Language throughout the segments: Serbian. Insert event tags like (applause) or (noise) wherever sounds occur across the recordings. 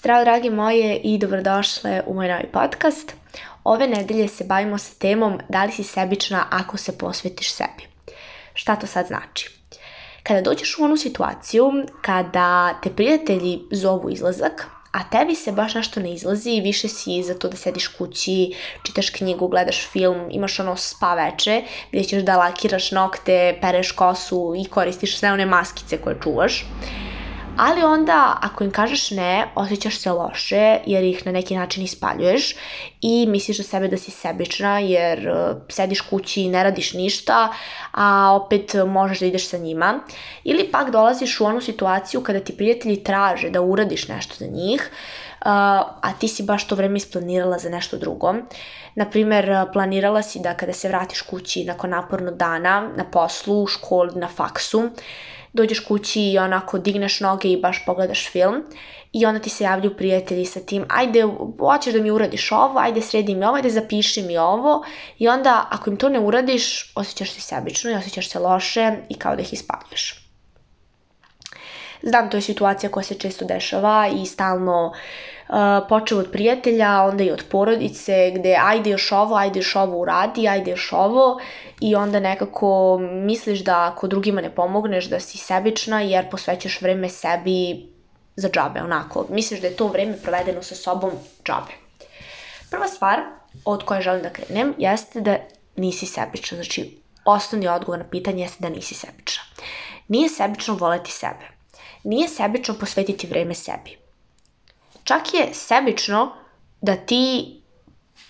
Zdravo dragi moje i dobrodošle u moj novi podcast. Ove nedelje se bavimo sa temom da li si sebična ako se posvetiš sebi. Šta to sad znači? Kada dođeš u onu situaciju kada te prijatelji zovu izlazak, a tebi se baš nešto ne izlazi i više si za to da sediš kući, čitaš knjigu, gledaš film, imaš ono spa veče gdje ćeš da lakiraš nokte, pereš kosu i koristiš sve one maskice koje čuvaš ali onda ako im kažeš ne, osjećaš se loše jer ih na neki način ispaljuješ i misliš za sebe da si sebična jer e, sediš kući i ne radiš ništa, a opet možeš da ideš sa njima. Ili pak dolaziš u onu situaciju kada ti prijatelji traže da uradiš nešto za njih, e, a ti si baš to vreme isplanirala za nešto drugo. Naprimer, planirala si da kada se vratiš kući nakon napornog dana, na poslu, u školi, na faksu, dođeš kući i onako digneš noge i baš pogledaš film i onda ti se javljaju prijatelji sa tim, ajde, hoćeš da mi uradiš ovo, ajde sredi mi ovo, ajde zapiši mi ovo i onda ako im to ne uradiš, osjećaš se sebično i osjećaš se loše i kao da ih ispaljuješ. Znam, to je situacija koja se često dešava i stalno uh, Eh, počeo od prijatelja, onda i od porodice, gde ajde još ovo, ajde još ovo uradi, ajde još ovo i onda nekako misliš da ako drugima ne pomogneš da si sebična jer posvećaš vreme sebi za džabe, onako. Misliš da je to vreme provedeno sa sobom džabe. Prva stvar od koje želim da krenem jeste da nisi sebična. Znači, osnovni odgovor na pitanje jeste da nisi sebična. Nije sebično voleti sebe. Nije sebično posvetiti vreme sebi. Čak je sebično da ti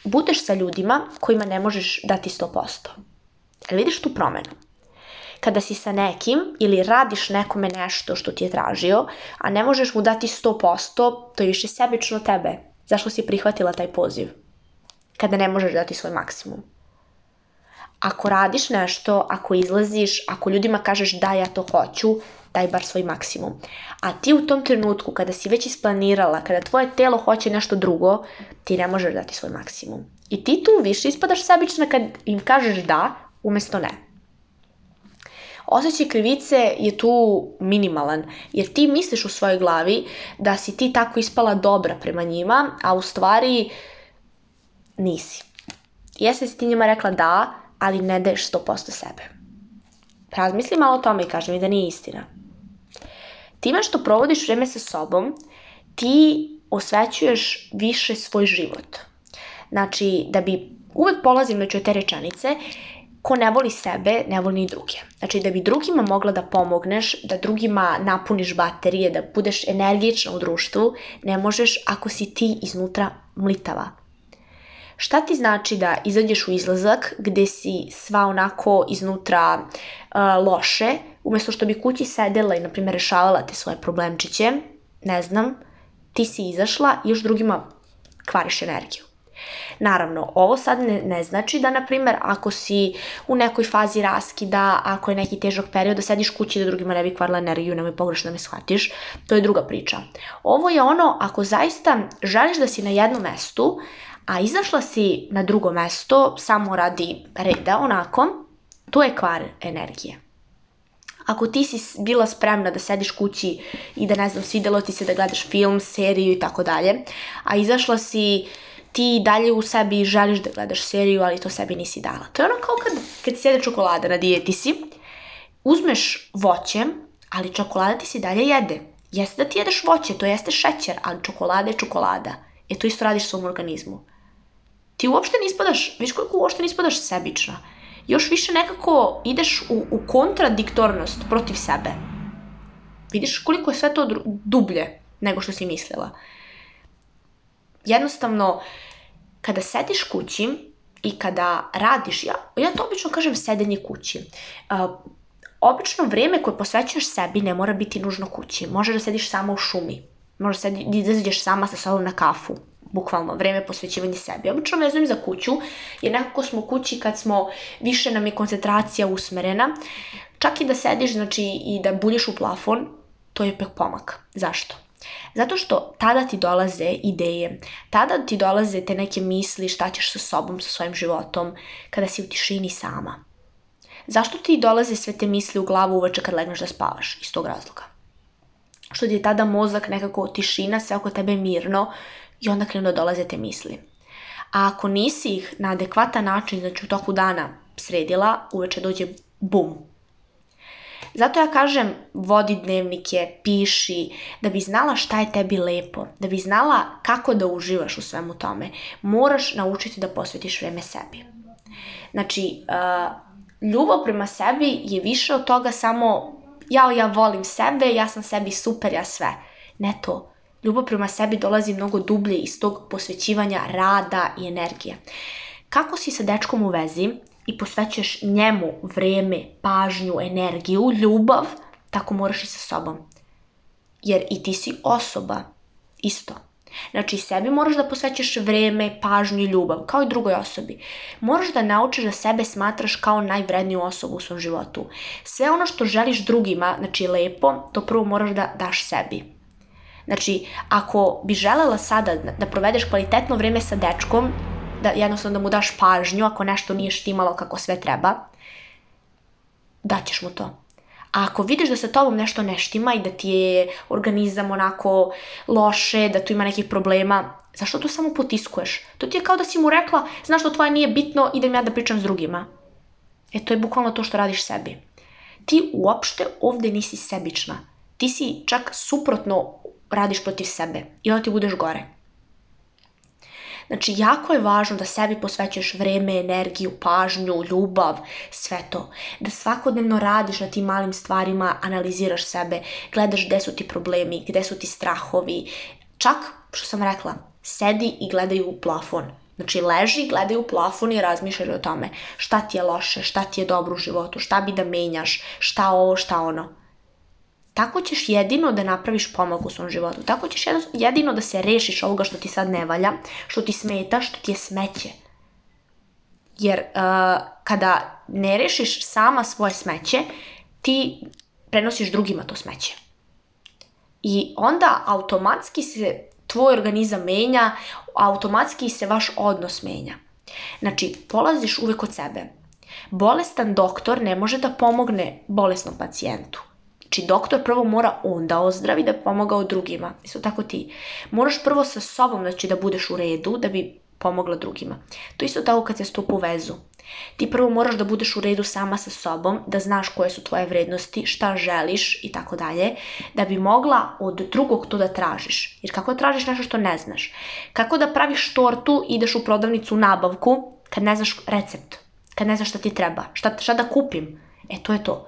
budeš sa ljudima kojima ne možeš dati 100%. Jel vidiš tu promenu? Kada si sa nekim ili radiš nekome nešto što ti je tražio, a ne možeš mu dati 100%, to je više sebično tebe. Zašto si prihvatila taj poziv? Kada ne možeš dati svoj maksimum. Ako radiš nešto, ako izlaziš, ako ljudima kažeš da ja to hoću, daj bar svoj maksimum. A ti u tom trenutku, kada si već isplanirala, kada tvoje telo hoće nešto drugo, ti ne možeš dati svoj maksimum. I ti tu više ispadaš sebična kad im kažeš da, umesto ne. Osećaj krivice je tu minimalan, jer ti misliš u svojoj glavi da si ti tako ispala dobra prema njima, a u stvari nisi. Jesi si ti njima rekla da, ali ne daješ 100% sebe. Razmisli malo o tome i kaži mi da nije istina time što provodiš vreme sa sobom, ti osvećuješ više svoj život. Znači, da bi uvek polazim među te rečenice, ko ne voli sebe, ne voli ni druge. Znači, da bi drugima mogla da pomogneš, da drugima napuniš baterije, da budeš energična u društvu, ne možeš ako si ti iznutra mlitava šta ti znači da izađeš u izlazak gde si sva onako iznutra uh, loše, umesto što bi kući sedela i, na primjer, rešavala te svoje problemčiće, ne znam, ti si izašla i još drugima kvariš energiju. Naravno, ovo sad ne, ne znači da, na primjer, ako si u nekoj fazi raskida, ako je neki težak period, da sediš kući da drugima ne bi kvarila energiju, nemoj pogrešno da me shvatiš, to je druga priča. Ovo je ono, ako zaista želiš da si na jednom mestu, a izašla si na drugo mesto samo radi reda, onako, to je kvar energije. Ako ti si bila spremna da sediš kući i da ne znam, svidelo ti se da gledaš film, seriju i tako dalje, a izašla si ti dalje u sebi želiš da gledaš seriju, ali to sebi nisi dala. To je ono kao kad, kad ti sjede čokolada na dijeti si, uzmeš voće, ali čokolada ti se dalje jede. Jeste da ti jedeš voće, to jeste šećer, ali čokolada je čokolada. E to isto radiš svom organizmu ti uopšte ne ispadaš, viš koliko uopšte ne ispadaš sebična. Još više nekako ideš u, u kontradiktornost protiv sebe. Vidiš koliko je sve to dublje nego što si mislila. Jednostavno, kada sediš kući i kada radiš, ja, ja to obično kažem sedenje kući. Uh, obično vreme koje posvećuješ sebi ne mora biti nužno kući. Može da sediš samo u šumi. Može da, sedi, izađeš sama sa sobom na kafu bukvalno vreme posvećivanja sebi. Obično vezujem za kuću, jer nekako smo u kući kad smo, više nam je koncentracija usmerena. Čak i da sediš, znači, i da buljiš u plafon, to je pek pomak. Zašto? Zato što tada ti dolaze ideje, tada ti dolaze te neke misli šta ćeš sa sobom, sa svojim životom, kada si u tišini sama. Zašto ti dolaze sve te misli u glavu uveče kad legneš da spavaš? Iz tog razloga. Što ti je tada mozak nekako tišina, sve oko tebe mirno, i onda krenu da dolaze te misli. A ako nisi ih na adekvatan način, znači u toku dana sredila, uveče dođe bum. Zato ja kažem, vodi dnevnike, piši, da bi znala šta je tebi lepo, da bi znala kako da uživaš u svemu tome, moraš naučiti da posvetiš vreme sebi. Znači, ljubav prema sebi je više od toga samo ja, ja volim sebe, ja sam sebi super, ja sve. Ne to. Ljubav prema sebi dolazi mnogo dublje iz tog posvećivanja rada i energije. Kako si sa dečkom u vezi i posvećaš njemu vreme, pažnju, energiju, ljubav, tako moraš i sa sobom. Jer i ti si osoba, isto. Znači, sebi moraš da posvećaš vreme, pažnju i ljubav, kao i drugoj osobi. Moraš da naučiš da sebe smatraš kao najvredniju osobu u svom životu. Sve ono što želiš drugima, znači lepo, to prvo moraš da daš sebi. Znači, ako bi želela sada da, da provedeš kvalitetno vreme sa dečkom, da jednostavno da mu daš pažnju ako nešto nije štimalo kako sve treba, daćeš mu to. A ako vidiš da sa tobom nešto ne štima i da ti je organizam onako loše, da tu ima nekih problema, zašto to samo potiskuješ? To ti je kao da si mu rekla, znaš što tvoje nije bitno, idem ja da pričam s drugima. E to je bukvalno to što radiš sebi. Ti uopšte ovde nisi sebična. Ti si čak suprotno radiš protiv sebe i onda ti budeš gore. Znači, jako je važno da sebi posvećuješ vreme, energiju, pažnju, ljubav, sve to. Da svakodnevno radiš na tim malim stvarima, analiziraš sebe, gledaš gde su ti problemi, gde su ti strahovi. Čak, što sam rekla, sedi i gledaj u plafon. Znači, leži, gledaj u plafon i razmišljaj o tome šta ti je loše, šta ti je dobro u životu, šta bi da menjaš, šta ovo, šta ono tako ćeš jedino da napraviš pomak u svom životu. Tako ćeš jedino da se rešiš ovoga što ti sad ne valja, što ti smeta, što ti je smeće. Jer uh, kada ne rešiš sama svoje smeće, ti prenosiš drugima to smeće. I onda automatski se tvoj organizam menja, automatski se vaš odnos menja. Znači, polaziš uvek od sebe. Bolestan doktor ne može da pomogne bolesnom pacijentu. Znači, doktor prvo mora onda ozdravi da bi pomogao drugima. Isto tako ti. Moraš prvo sa sobom, znači, da budeš u redu, da bi pomogla drugima. To isto tako kad se stupa u vezu. Ti prvo moraš da budeš u redu sama sa sobom, da znaš koje su tvoje vrednosti, šta želiš i tako dalje, da bi mogla od drugog to da tražiš. Jer kako tražiš nešto što ne znaš? Kako da praviš tortu, i ideš u prodavnicu u nabavku kad ne znaš recept, kad ne znaš šta ti treba, šta, šta da kupim? E to je to.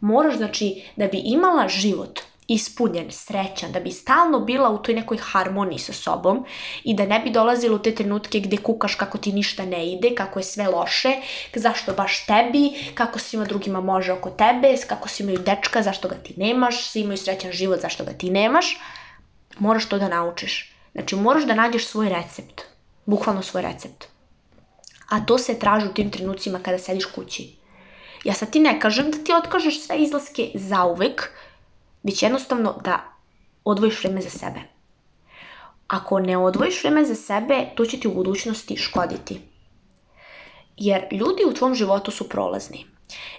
Moraš, znači, da bi imala život ispunjen, srećan, da bi stalno bila u toj nekoj harmoniji sa sobom i da ne bi dolazila u te trenutke gde kukaš kako ti ništa ne ide, kako je sve loše, zašto baš tebi, kako svima drugima može oko tebe, kako svi imaju dečka, zašto ga ti nemaš, svi imaju srećan život, zašto ga ti nemaš. Moraš to da naučiš. Znači, moraš da nađeš svoj recept. Bukvalno svoj recept. A to se traži u tim trenucima kada sediš kući Ja sad ti ne kažem da ti otkažeš sve izlaske zauvek, već jednostavno da odvojiš vreme za sebe. Ako ne odvojiš vreme za sebe, to će ti u budućnosti škoditi. Jer ljudi u tvom životu su prolazni.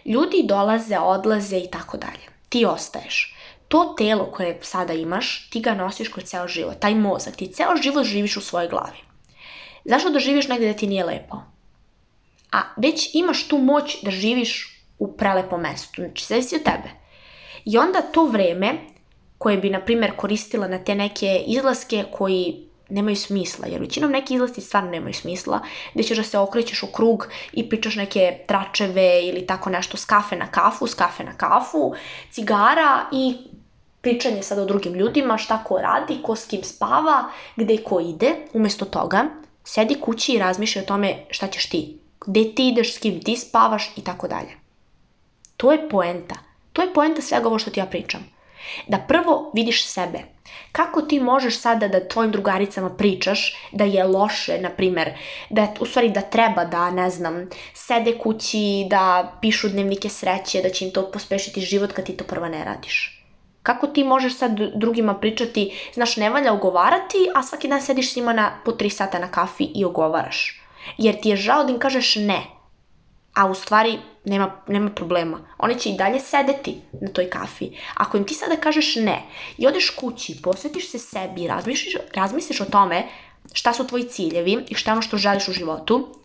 Ljudi dolaze, odlaze i tako dalje. Ti ostaješ. To telo koje sada imaš, ti ga nosiš kroz ceo život, taj mozak. Ti ceo život živiš u svojoj glavi. Zašto da živiš negde da ti nije lepo? A već imaš tu moć da živiš u prelepo mestu. Znači, zavisi od tebe. I onda to vreme koje bi, na primjer, koristila na te neke izlaske koji nemaju smisla, jer većinom neki izlasti stvarno nemaju smisla, gde ćeš da se okrećeš u krug i pričaš neke tračeve ili tako nešto s kafe na kafu, s kafe na kafu, cigara i pričanje sad o drugim ljudima, šta ko radi, ko s kim spava, gde ko ide. umesto toga, sedi kući i razmišljaj o tome šta ćeš ti, gde ti ideš, s kim ti spavaš i tako dalje. To je poenta. To je poenta svega ovo što ti ja pričam. Da prvo vidiš sebe. Kako ti možeš sada da tvojim drugaricama pričaš da je loše, na primer, da u stvari da treba da, ne znam, sede kući, da pišu dnevnike sreće, da će im to pospešiti život kad ti to prva ne radiš. Kako ti možeš sad drugima pričati, znaš, ne valja ogovarati, a svaki dan sediš s njima na, po tri sata na kafi i ogovaraš. Jer ti je žao da im kažeš ne a u stvari nema, nema problema. Oni će i dalje sedeti na toj kafi. Ako im ti sada kažeš ne i odeš kući, posvetiš se sebi, razmisliš, razmisliš o tome šta su tvoji ciljevi i šta je ono što želiš u životu,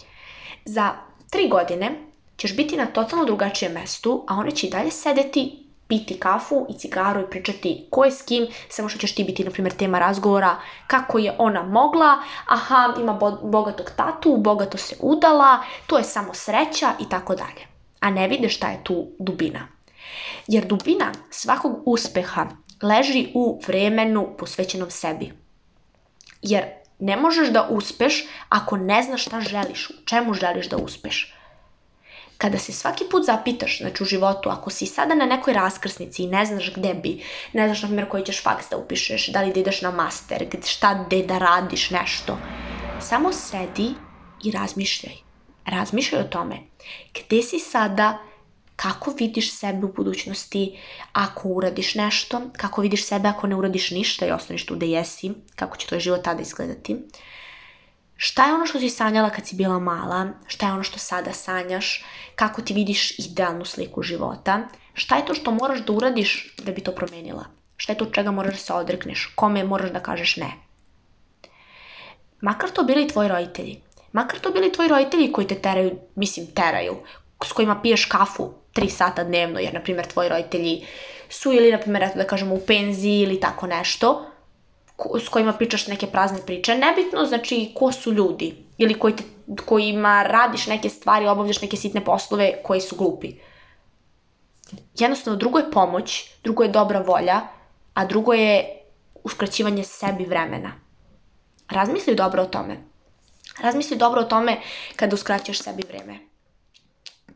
za tri godine ćeš biti na totalno drugačijem mestu, a oni će i dalje sedeti piti kafu i cigaru i pričati ko je s kim, samo što ćeš ti biti, na primjer, tema razgovora kako je ona mogla, aha, ima bogatog tatu, bogato se udala, to je samo sreća i tako dalje. A ne vidiš šta je tu dubina. Jer dubina svakog uspeha leži u vremenu posvećenom sebi. Jer ne možeš da uspeš ako ne znaš šta želiš, u čemu želiš da uspeš. Kada se svaki put zapitaš, znači u životu, ako si sada na nekoj raskrsnici i ne znaš gde bi, ne znaš, na primjer, koji ćeš faks da upišeš, da li da ideš na master, šta gde da radiš, nešto, samo sedi i razmišljaj. Razmišljaj o tome gde si sada, kako vidiš sebe u budućnosti ako uradiš nešto, kako vidiš sebe ako ne uradiš ništa i ostaneš tu gde jesi, kako će tvoj život tada izgledati šta je ono što si sanjala kad si bila mala, šta je ono što sada sanjaš, kako ti vidiš idealnu sliku života, šta je to što moraš da uradiš da bi to promenila, šta je to čega moraš da se odrekneš, kome moraš da kažeš ne. Makar to bili tvoji roditelji, makar to bili tvoji roditelji koji te teraju, mislim teraju, s kojima piješ kafu 3 sata dnevno, jer na primjer tvoji roditelji su ili na primjer, eto da kažemo, u penziji ili tako nešto, s kojima pričaš neke prazne priče, nebitno znači ko su ljudi ili koji te, kojima radiš neke stvari, obavljaš neke sitne poslove koji su glupi. Jednostavno, drugo je pomoć, drugo je dobra volja, a drugo je uskraćivanje sebi vremena. Razmisli dobro o tome. Razmisli dobro o tome kada uskraćaš sebi vreme.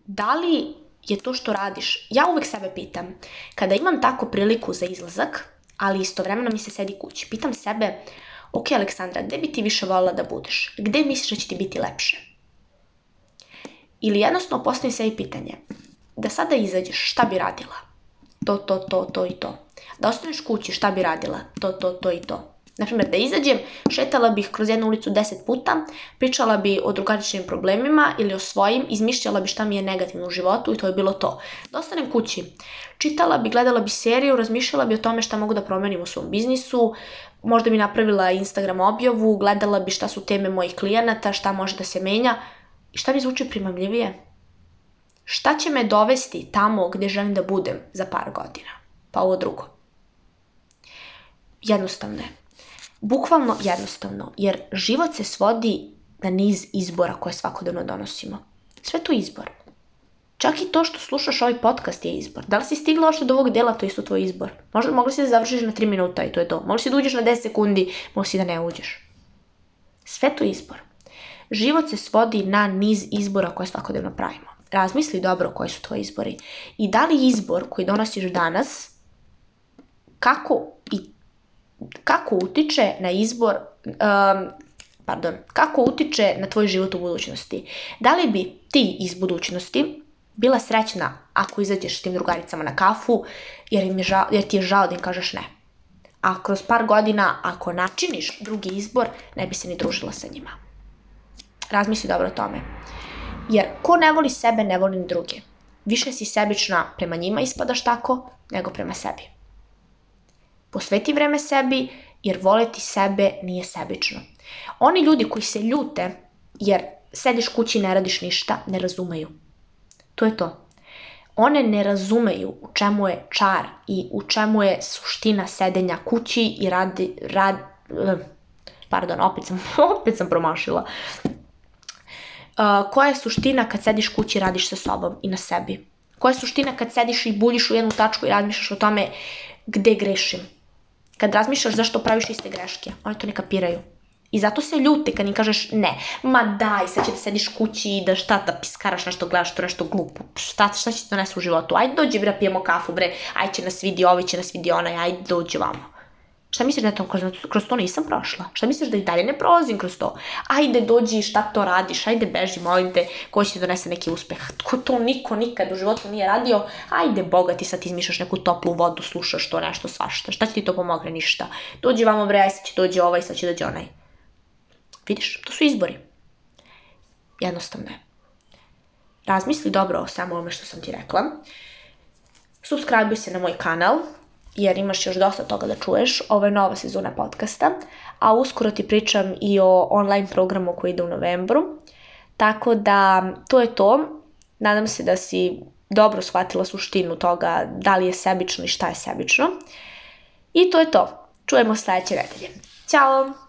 Da li je to što radiš? Ja uvek sebe pitam. Kada imam tako priliku za izlazak, ali istovremeno mi se sedi kući. Pitam sebe, ok Aleksandra, gde bi ti više volila da budeš? Gde misliš da će ti biti lepše? Ili jednostavno postavim sebi pitanje, da sada izađeš, šta bi radila? To, to, to, to i to. Da ostaneš kući, šta bi radila? To, to, to i to. Naprimjer, da izađem, šetala bih kroz jednu ulicu deset puta, pričala bi o drugačijim problemima ili o svojim, izmišljala bi šta mi je negativno u životu i to je bilo to. Da ostanem kući, čitala bi, gledala bi seriju, razmišljala bi o tome šta mogu da promenim u svom biznisu, možda bi napravila Instagram objavu, gledala bi šta su teme mojih klijenata, šta može da se menja i šta mi zvuči primamljivije. Šta će me dovesti tamo gde želim da budem za par godina? Pa ovo drugo. Jednostavno je. Bukvalno jednostavno, jer život se svodi na niz izbora koje svakodnevno donosimo. Sve to je izbor. Čak i to što slušaš ovaj podcast je izbor. Da li si stigla ošto do ovog dela, to je isto tvoj izbor. Možda mogli si da završiš na 3 minuta i to je to. Mogli si da uđeš na 10 sekundi, mogli si da ne uđeš. Sve to je izbor. Život se svodi na niz izbora koje svakodnevno pravimo. Razmisli dobro koji su tvoji izbori. I da li izbor koji donosiš danas, kako kako utiče na izbor, um, pardon, kako utiče na tvoj život u budućnosti. Da li bi ti iz budućnosti bila srećna ako izađeš s tim drugaricama na kafu jer, im je žal, jer ti je žao da im kažeš ne? A kroz par godina, ako načiniš drugi izbor, ne bi se ni družila sa njima. Razmisli dobro o tome. Jer ko ne voli sebe, ne voli ni druge. Više si sebična prema njima ispadaš tako, nego prema sebi. Posveti vreme sebi, jer voleti sebe nije sebično. Oni ljudi koji se ljute, jer sediš kući i ne radiš ništa, ne razumeju. To je to. One ne razumeju u čemu je čar i u čemu je suština sedenja kući i radi, rad, eh, pardon, opet sam, (laughs) opet sam promašila. Eh, koja je suština kad sediš kući i radiš sa sobom i na sebi? Koja je suština kad sediš i buljiš u jednu tačku i razmišljaš o tome gde grešim? kad razmišljaš zašto praviš iste greške, oni to ne kapiraju. I zato se ljute kad im kažeš ne, ma daj, sad će da sediš kući i da šta da piskaraš nešto, gledaš to nešto glupo, šta, šta će to nas u životu, ajde dođi bre, pijemo kafu bre, ajde će nas vidi ovi, ovaj, će nas vidi onaj, ajde dođi vamo. Šta misliš da to kroz, kroz to nisam prošla? Šta misliš da i dalje ne prolazim kroz to? Ajde dođi, šta to radiš? Ajde beži, molim te, ko će ti donese neki uspeh? Ko to niko nikad u životu nije radio? Ajde, boga, ti sad izmišljaš neku toplu vodu, slušaš to nešto, svašta. Šta će ti to pomogne? Ništa. Dođi vamo bre, aj sad će dođe ovaj, sad će dođe onaj. Vidiš, to su izbori. Jednostavno je. Razmisli dobro o samo ovome što sam ti rekla. Subscribe se na moj kanal, jer imaš još dosta toga da čuješ. Ovo je nova sezona podcasta, a uskoro ti pričam i o online programu koji ide u novembru. Tako da, to je to. Nadam se da si dobro shvatila suštinu toga da li je sebično i šta je sebično. I to je to. Čujemo sledeće nedelje. Ćao!